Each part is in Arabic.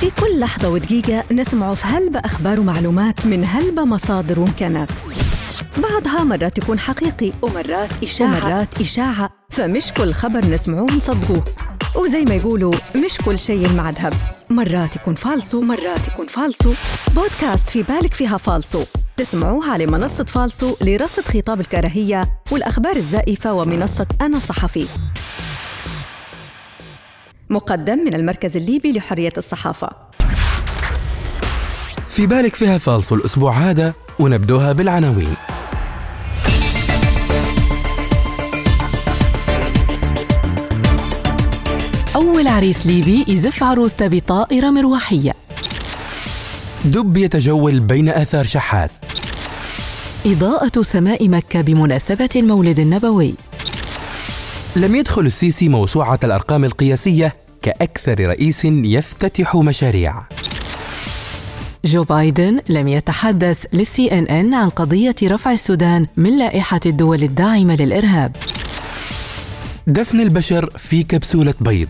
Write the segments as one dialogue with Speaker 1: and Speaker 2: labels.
Speaker 1: في كل لحظة ودقيقة نسمع في هلبة أخبار ومعلومات من هلبة مصادر وإمكانات. بعضها مرات يكون حقيقي
Speaker 2: ومرات إشاعة.
Speaker 1: ومرات إشاعة. فمش كل خبر نسمعوه نصدقوه وزي ما يقولوا مش كل شيء مع ذهب مرات يكون فالصو.
Speaker 2: ومرات يكون فالصو.
Speaker 1: بودكاست في بالك فيها فالصو. تسمعوه على منصة فالصو لرصد خطاب الكراهية والأخبار الزائفة ومنصة أنا صحفي. مقدم من المركز الليبي لحرية الصحافة.
Speaker 3: في بالك فيها فالصو الأسبوع هذا ونبدوها بالعناوين.
Speaker 4: أول عريس ليبي يزف عروسته بطائرة مروحية.
Speaker 3: دب يتجول بين آثار شحات.
Speaker 4: إضاءة سماء مكة بمناسبة المولد النبوي.
Speaker 3: لم يدخل السيسي موسوعة الأرقام القياسية كأكثر رئيس يفتتح مشاريع.
Speaker 4: جو بايدن لم يتحدث للسي إن إن عن قضية رفع السودان من لائحة الدول الداعمة للإرهاب.
Speaker 3: دفن البشر في كبسولة بيض.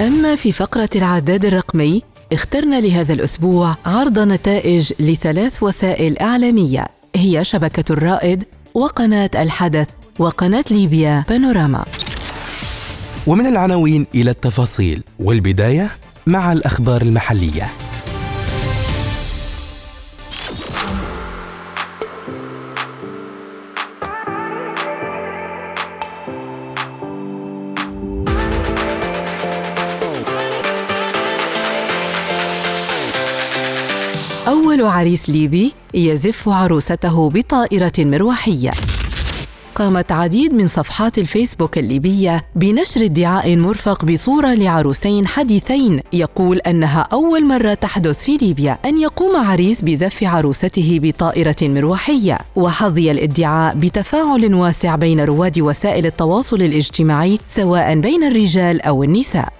Speaker 4: أما في فقرة العداد الرقمي اخترنا لهذا الأسبوع عرض نتائج لثلاث وسائل إعلامية هي شبكة الرائد وقناة الحدث. وقناة ليبيا بانوراما.
Speaker 3: ومن العناوين إلى التفاصيل والبداية مع الأخبار المحلية.
Speaker 4: أول عريس ليبي يزف عروسته بطائرة مروحية قامت عديد من صفحات الفيسبوك الليبية بنشر ادعاء مرفق بصورة لعروسين حديثين. يقول أنها أول مرة تحدث في ليبيا أن يقوم عريس بزف عروسته بطائرة مروحية. وحظي الادعاء بتفاعل واسع بين رواد وسائل التواصل الاجتماعي سواء بين الرجال أو النساء.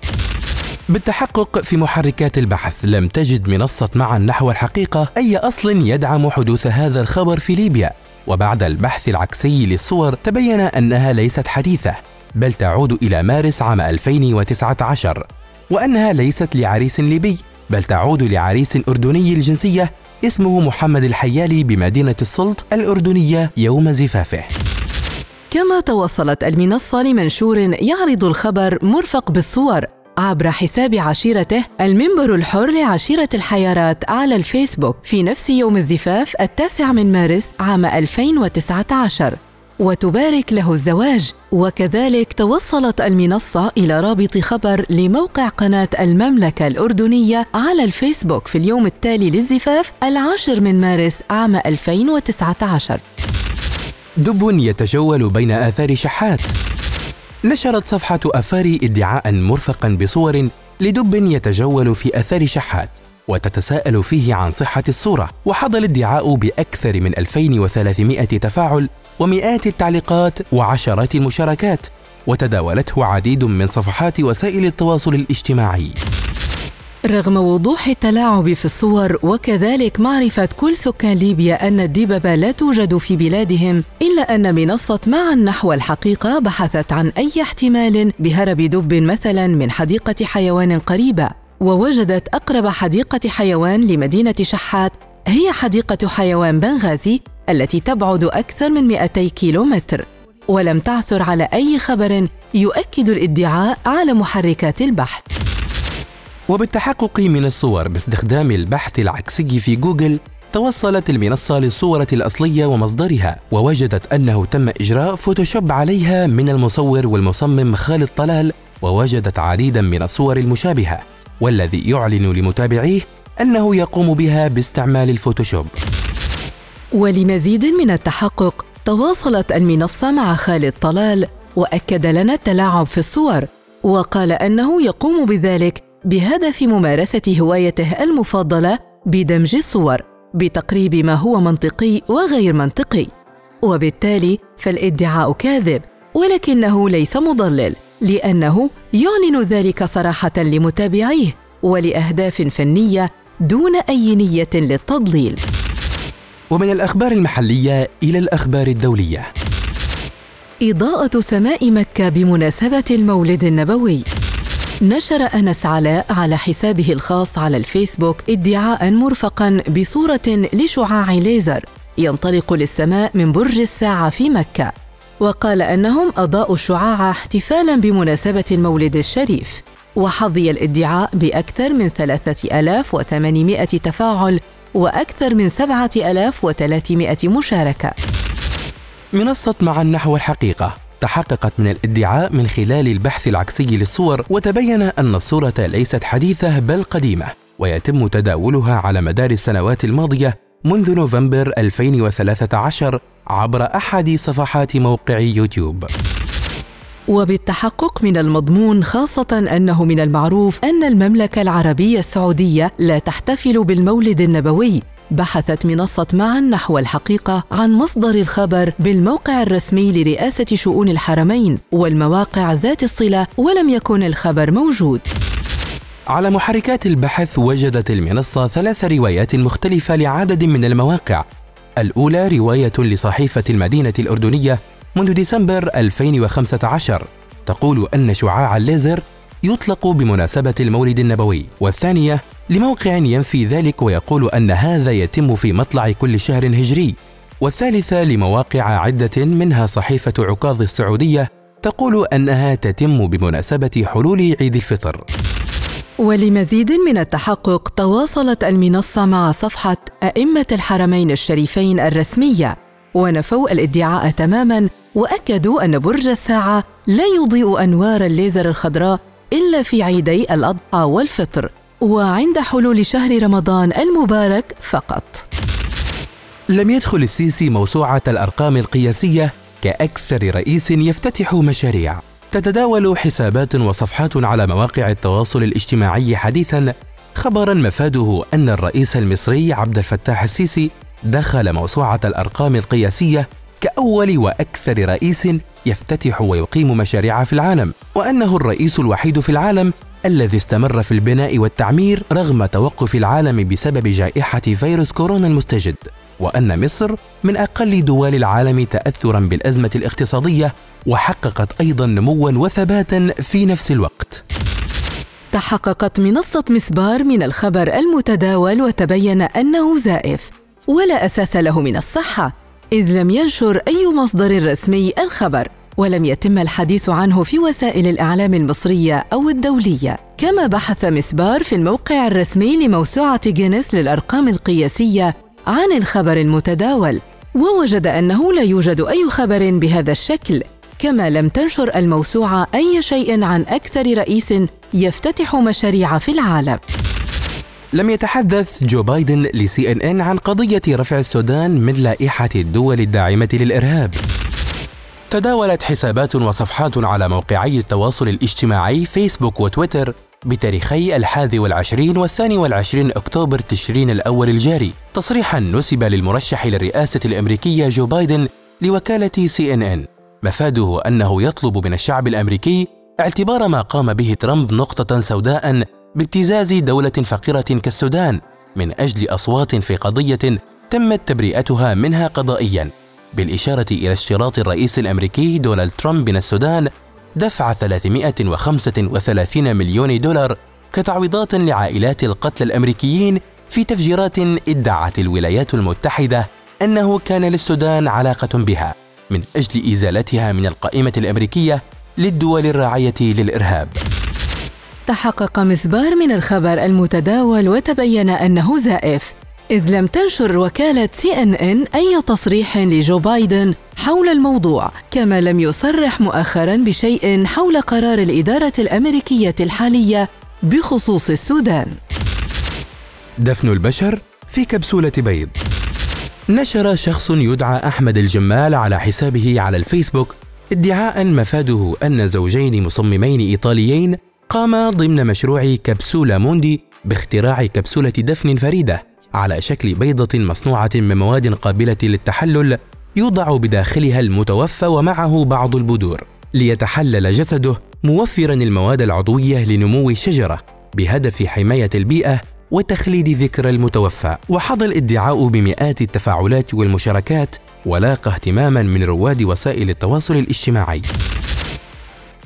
Speaker 3: بالتحقق في محركات البحث لم تجد منصة معا نحو الحقيقة أي أصل يدعم حدوث هذا الخبر في ليبيا. وبعد البحث العكسي للصور تبين أنها ليست حديثة بل تعود إلى مارس عام 2019 وأنها ليست لعريس ليبي بل تعود لعريس أردني الجنسية اسمه محمد الحيالي بمدينة السلط الأردنية يوم زفافه.
Speaker 4: كما توصلت المنصة لمنشور يعرض الخبر مرفق بالصور. عبر حساب عشيرته المنبر الحر لعشيرة الحيارات على الفيسبوك في نفس يوم الزفاف التاسع من مارس عام 2019 وتبارك له الزواج. وكذلك توصلت المنصة إلى رابط خبر لموقع قناة المملكة الأردنية على الفيسبوك في اليوم التالي للزفاف العاشر من مارس عام 2019
Speaker 3: دب يتجول بين آثار شحات. نشرت صفحة أفاري ادعاء مرفقا بصور لدب يتجول في أثار شحات وتتساءل فيه عن صحة الصورة. وحظى الادعاء بأكثر من 2300 تفاعل ومئات التعليقات وعشرات المشاركات وتداولته عديد من صفحات وسائل التواصل الاجتماعي.
Speaker 4: رغم وضوح التلاعب في الصور وكذلك معرفة كل سكان ليبيا أن الدببة لا توجد في بلادهم إلا أن منصة معا نحو الحقيقة بحثت عن أي احتمال بهرب دب مثلا من حديقة حيوان قريبة. ووجدت أقرب حديقة حيوان لمدينة شحات هي حديقة حيوان بنغازي التي تبعد أكثر من 200 كيلومتر. ولم تعثر على أي خبر يؤكد الادعاء على محركات البحث.
Speaker 3: وبالتحقق من الصور باستخدام البحث العكسي في جوجل توصلت المنصة للصورة الأصلية ومصدرها ووجدت أنه تم إجراء فوتوشوب عليها من المصور والمصمم خالد طلال ووجدت عديدا من الصور المشابهة والذي يعلن لمتابعيه أنه يقوم بها باستعمال الفوتوشوب.
Speaker 4: ولمزيد من التحقق تواصلت المنصة مع خالد طلال وأكد لنا التلاعب في الصور وقال أنه يقوم بذلك بهدف ممارسة هوايته المفضلة بدمج الصور بتقريب ما هو منطقي وغير منطقي. وبالتالي فالادعاء كاذب ولكنه ليس مضلل لأنه يعلن ذلك صراحة لمتابعيه ولأهداف فنية دون أي نية للتضليل.
Speaker 3: ومن الأخبار المحلية إلى الأخبار الدولية.
Speaker 4: إضاءة سماء مكة بمناسبة المولد النبوي. نشر أنس علاء على حسابه الخاص على الفيسبوك ادعاء مرفقا بصورة لشعاع ليزر ينطلق للسماء من برج الساعة في مكة. وقال أنهم أضاءوا الشعاع احتفالا بمناسبة المولد الشريف وحظي الادعاء بأكثر من 3800 تفاعل وأكثر من 7300 مشاركة.
Speaker 3: منصة مع النحو الحقيقة. تحققت من الادعاء من خلال البحث العكسي للصور وتبين أن الصورة ليست حديثة بل قديمة ويتم تداولها على مدار السنوات الماضية منذ نوفمبر 2013 عبر أحد صفحات موقع يوتيوب.
Speaker 4: وبالتحقق من المضمون خاصة أنه من المعروف أن المملكة العربية السعودية لا تحتفل بالمولد النبوي. بحثت منصة معا نحو الحقيقة عن مصدر الخبر بالموقع الرسمي لرئاسة شؤون الحرمين والمواقع ذات الصلة ولم يكن الخبر موجود.
Speaker 3: على محركات البحث وجدت المنصة ثلاث روايات مختلفة لعدد من المواقع. الأولى رواية لصحيفة المدينة الأردنية منذ ديسمبر 2015 تقول أن شعاع الليزر يطلق بمناسبة المولد النبوي. والثانية لموقع ينفي ذلك ويقول أن هذا يتم في مطلع كل شهر هجري. والثالثة لمواقع عدة منها صحيفة عكاظ السعودية تقول أنها تتم بمناسبة حلول عيد الفطر.
Speaker 4: ولمزيد من التحقق تواصلت المنصة مع صفحة أئمة الحرمين الشريفين الرسمية ونفوا الادعاء تماما وأكدوا أن برج الساعة لا يضيء أنوار الليزر الخضراء إلا في عيدي الأضحى والفطر وعند حلول شهر رمضان المبارك فقط.
Speaker 3: لم يدخل السيسي موسوعة الأرقام القياسية كأكثر رئيس يفتتح مشاريع. تتداول حسابات وصفحات على مواقع التواصل الاجتماعي حديثا خبرا مفاده أن الرئيس المصري عبد الفتاح السيسي دخل موسوعة الأرقام القياسية كأول وأكثر رئيس يفتتح ويقيم مشاريع في العالم، وأنه الرئيس الوحيد في العالم الذي استمر في البناء والتعمير رغم توقف العالم بسبب جائحة فيروس كورونا المستجد، وأن مصر من أقل دول العالم تأثرا بالأزمة الاقتصادية وحققت أيضا نموا وثباتا في نفس الوقت.
Speaker 4: تحققت منصة مسبار من الخبر المتداول وتبين أنه زائف ولا أساس له من الصحة إذ لم ينشر أي مصدر رسمي الخبر ولم يتم الحديث عنه في وسائل الإعلام المصرية أو الدولية. كما بحث مسبار في الموقع الرسمي لموسوعة جينيس للأرقام القياسية عن الخبر المتداول ووجد أنه لا يوجد أي خبر بهذا الشكل. كما لم تنشر الموسوعة أي شيء عن أكثر رئيس يفتتح مشاريع في العالم.
Speaker 3: لم يتحدث جو بايدن لسي ان ان عن قضية رفع السودان من لائحة الدول الداعمة للإرهاب. تداولت حسابات وصفحات على موقعي التواصل الاجتماعي فيسبوك وتويتر بتاريخي الحادي والعشرين والثاني والعشرين أكتوبر تشرين الأول الجاري تصريحا نسب للمرشح للرئاسة الأمريكية جو بايدن لوكالة سي ان ان مفاده أنه يطلب من الشعب الأمريكي اعتبار ما قام به ترامب نقطة سوداء بابتزاز دولة فقيرة كالسودان من أجل أصوات في قضية تمت تبرئتها منها قضائيا بالإشارة إلى اشتراط الرئيس الأمريكي دونالد ترامب من السودان دفع 335 مليون دولار كتعويضات لعائلات القتلى الأمريكيين في تفجيرات ادعت الولايات المتحدة أنه كان للسودان علاقة بها من أجل إزالتها من القائمة الأمريكية للدول الراعية للإرهاب.
Speaker 4: تحقق مسبار من الخبر المتداول وتبين أنه زائف. إذ لم تنشر وكالة سي إن إن أي تصريح لجو بايدن حول الموضوع كما لم يصرح مؤخرا بشيء حول قرار الإدارة الأمريكية الحالية بخصوص السودان.
Speaker 3: دفن البشر في كبسولة بيض. نشر شخص يدعى أحمد الجمال على حسابه على الفيسبوك ادعاء مفاده أن زوجين مصممين إيطاليين قام ضمن مشروع كبسولة موندي باختراع كبسولة دفن فريدة على شكل بيضة مصنوعة من مواد قابلة للتحلل يوضع بداخلها المتوفى ومعه بعض البذور ليتحلل جسده موفرا المواد العضوية لنمو الشجرة بهدف حماية البيئة وتخليد ذكرى المتوفى. وحظى الادعاء بمئات التفاعلات والمشاركات ولاقى اهتماما من رواد وسائل التواصل الاجتماعي.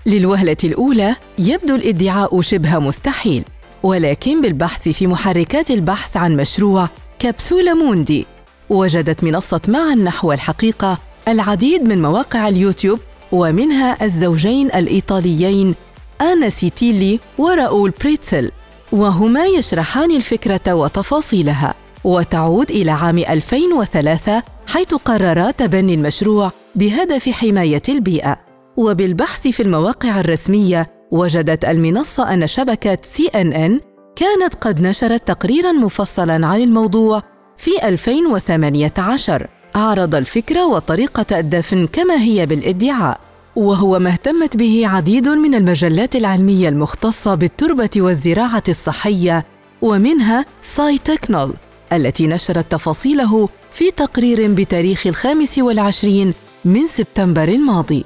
Speaker 4: للوهلة الأولى يبدو الادعاء شبه مستحيل ولكن بالبحث في محركات البحث عن مشروع كبسولة موندي وجدت منصة معا نحو الحقيقة العديد من مواقع اليوتيوب ومنها الزوجين الإيطاليين آنا سيتيلي وراؤول بريتسل وهما يشرحان الفكرة وتفاصيلها وتعود إلى عام 2003 حيث قررا تبني المشروع بهدف حماية البيئة. وبالبحث في المواقع الرسمية وجدت المنصة أن شبكة سي إن إن كانت قد نشرت تقريراً مفصلاً عن الموضوع في 2018 عرض الفكرة وطريقة الدفن كما هي بالإدعاء وهو ما اهتمت به عديد من المجلات العلمية المختصة بالتربة والزراعة الصحية ومنها ساي تكنول التي نشرت تفاصيله في تقرير بتاريخ الخامس والعشرين من سبتمبر الماضي.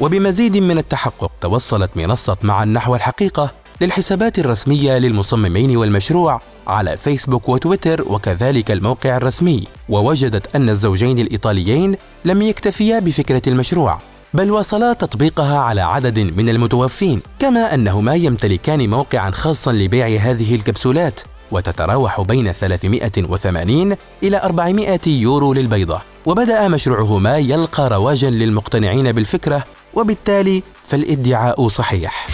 Speaker 3: وبمزيد من التحقق توصلت منصة معا نحو الحقيقة للحسابات الرسمية للمصممين والمشروع على فيسبوك وتويتر وكذلك الموقع الرسمي. ووجدت أن الزوجين الإيطاليين لم يكتفيا بفكرة المشروع بل واصلا تطبيقها على عدد من المتوفين كما أنهما يمتلكان موقعا خاصا لبيع هذه الكبسولات وتتراوح بين 380 إلى 400 يورو للبيضة. وبدأ مشروعهما يلقى رواجا للمقتنعين بالفكرة وبالتالي فالادعاء صحيح.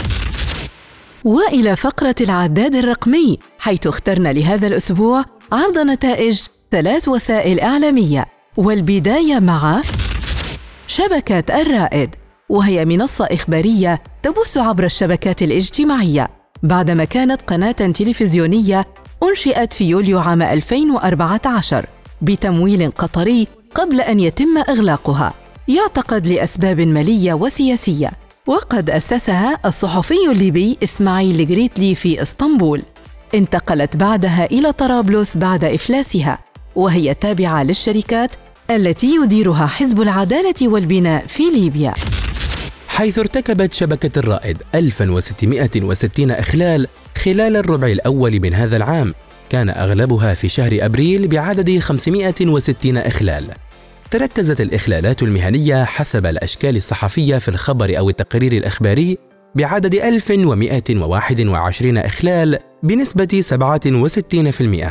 Speaker 4: وإلى فقرة العداد الرقمي حيث اخترنا لهذا الأسبوع عرض نتائج ثلاث وسائل إعلامية والبداية مع شبكه الرائد وهي منصة إخبارية تبث عبر الشبكات الاجتماعية. بعدما كانت قناة تلفزيونية أنشئت في يوليو عام 2014 بتمويل قطري قبل أن يتم إغلاقها. يعتقد لأسباب مالية وسياسية وقد أسسها الصحفي الليبي إسماعيل جريتلي في إسطنبول. انتقلت بعدها إلى طرابلس بعد إفلاسها وهي تابعة للشركات التي يديرها حزب العدالة والبناء في ليبيا.
Speaker 3: حيث ارتكبت شبكة الرائد 1660 إخلال خلال الربع الأول من هذا العام كان أغلبها في شهر أبريل بعدد 560 إخلال. تركزت الإخلالات المهنية حسب الأشكال الصحفية في الخبر أو التقرير الإخباري بعدد 1121 إخلال بنسبة 67%.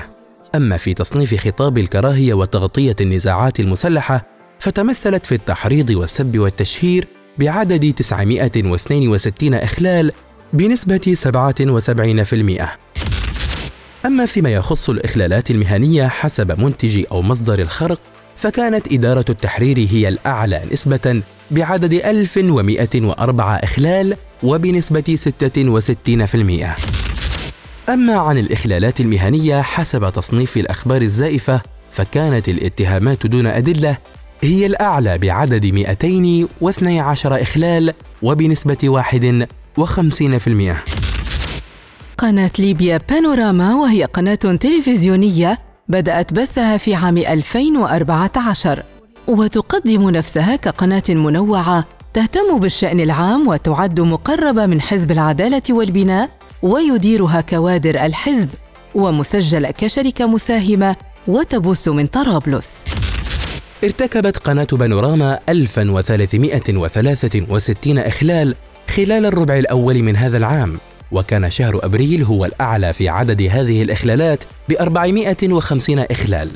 Speaker 3: أما في تصنيف خطاب الكراهية وتغطية النزاعات المسلحة فتمثلت في التحريض والسب والتشهير بعدد 962 إخلال بنسبة 77%. أما فيما يخص الإخلالات المهنية حسب منتج أو مصدر الخرق فكانت إدارة التحرير هي الأعلى نسبة بعدد 1104 إخلال وبنسبة 66%. أما عن الإخلالات المهنية حسب تصنيف الأخبار الزائفة فكانت الاتهامات دون أدلة هي الأعلى بعدد 212 إخلال وبنسبة 51%.
Speaker 4: قناة ليبيا بانوراما وهي قناة تلفزيونية بدأت بثها في عام 2014 وتقدم نفسها كقناة منوعة تهتم بالشأن العام وتعد مقربة من حزب العدالة والبناء ويديرها كوادر الحزب ومسجلة كشركة مساهمة وتبث من طرابلس.
Speaker 3: ارتكبت قناة بانوراما 1363 إخلال خلال الربع الأول من هذا العام وكان شهر أبريل هو الأعلى في عدد هذه الإخلالات ب 450 إخلال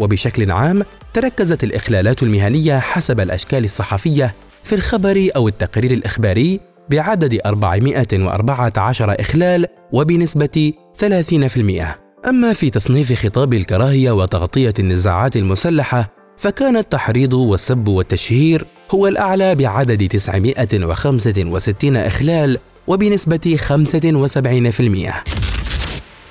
Speaker 3: وبشكل عام تركزت الإخلالات المهنية حسب الأشكال الصحفية في الخبر أو التقرير الإخباري بعدد 414 إخلال وبنسبة 30%. أما في تصنيف خطاب الكراهية وتغطية النزاعات المسلحة فكان التحريض والسب والتشهير هو الأعلى بعدد 965 إخلال وبنسبة 75%.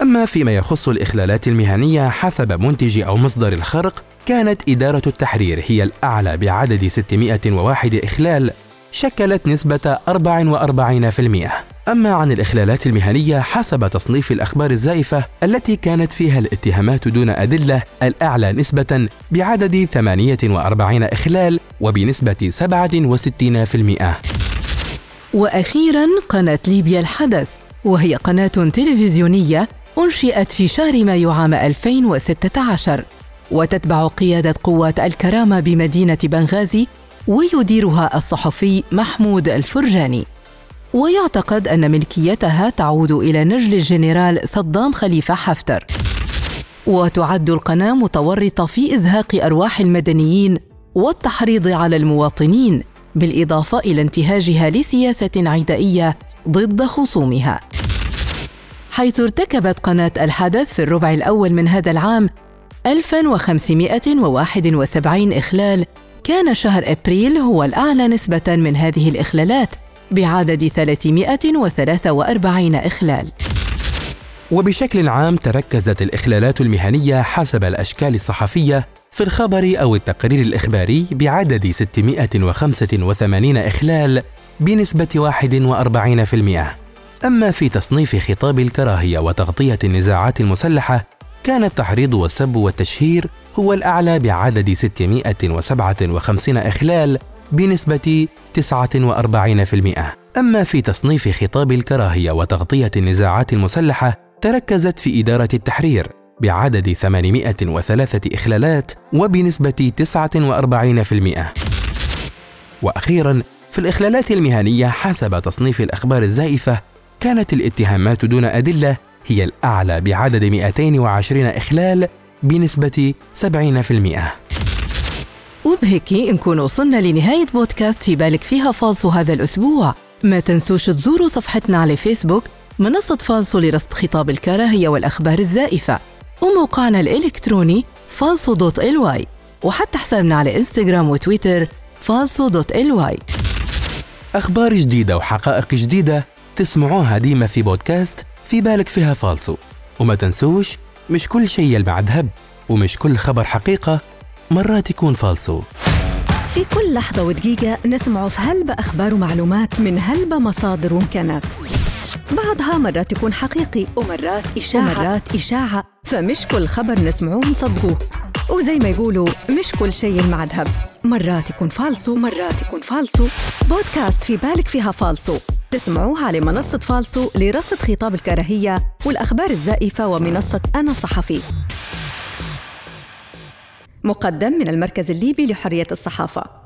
Speaker 3: أما فيما يخص الإخلالات المهنية حسب منتج أو مصدر الخرق كانت إدارة التحرير هي الأعلى بعدد 601 إخلال شكلت نسبة 44%. أما عن الإخلالات المهنية حسب تصنيف الأخبار الزائفة التي كانت فيها الاتهامات دون أدلة الأعلى نسبة بعدد 48 إخلال وبنسبة 67%.
Speaker 4: وأخيرا قناة ليبيا الحدث وهي قناة تلفزيونية أنشئت في شهر مايو عام 2016 وتتبع قيادة قوات الكرامة بمدينة بنغازي ويديرها الصحفي محمود الفرجاني. ويعتقد أن ملكيتها تعود إلى نجل الجنرال صدام خليفة حفتر. وتعد القناة متورطة في إزهاق أرواح المدنيين والتحريض على المواطنين. بالإضافة إلى انتهاجها لسياسة عدائية ضد خصومها. حيث ارتكبت قناة الحدث في الربع الأول من هذا العام 1571 إخلال كان شهر أبريل هو الأعلى نسبة من هذه الإخلالات بعدد 343 إخلال.
Speaker 3: وبشكل عام تركزت الإخلالات المهنية حسب الأشكال الصحفية في الخبر أو التقرير الإخباري بعدد 685 إخلال بنسبة 41%. أما في تصنيف خطاب الكراهية وتغطية النزاعات المسلحة كان التحريض والسب والتشهير هو الأعلى بعدد 657 إخلال بنسبة 49%. أما في تصنيف خطاب الكراهية وتغطية النزاعات المسلحة تركزت في إدارة التحرير بعدد 803 إخلالات وبنسبة 49%. وأخيراً في الإخلالات المهنية حسب تصنيف الأخبار الزائفة كانت الاتهامات دون أدلة هي الأعلى بعدد 220 إخلال بنسبة 70%.
Speaker 4: وبهيك نكون وصلنا لنهاية بودكاست في بالك فيها فالصو هذا الأسبوع ما تنسوش تزوروا صفحتنا على فيسبوك منصة فالصو لرصد خطاب الكراهية والأخبار الزائفة. وموقعنا الإلكتروني فالصو دوت إل واي. وحتى حسابنا على إنستغرام وتويتر فالصو دوت إل واي.
Speaker 3: أخبار جديدة وحقائق جديدة تسمعوها ديما في بودكاست في بالك فيها فالصو وما تنسوش مش كل شيء يلمع ذهب ومش كل خبر حقيقة مرات يكون فالصو
Speaker 1: في كل لحظة ودقيقة نسمع في هلبة أخبار ومعلومات من هلبة مصادر وإمكانات. بعضها مرات يكون حقيقي
Speaker 2: ومرات إشاعة.
Speaker 1: ومرات إشاعة. فمش كل خبر نسمعوه نصدقوه. وزي ما يقولوا مش كل شيء يلمع ذهب مرات يكون فالصو
Speaker 2: ومرات يكون فالصو
Speaker 1: بودكاست في بالك فيها فالصو تسمعوه على منصة فالصو لرصد خطاب الكراهية والأخبار الزائفة ومنصة أنا صحفي. مقدم من المركز الليبي لحرية الصحافة.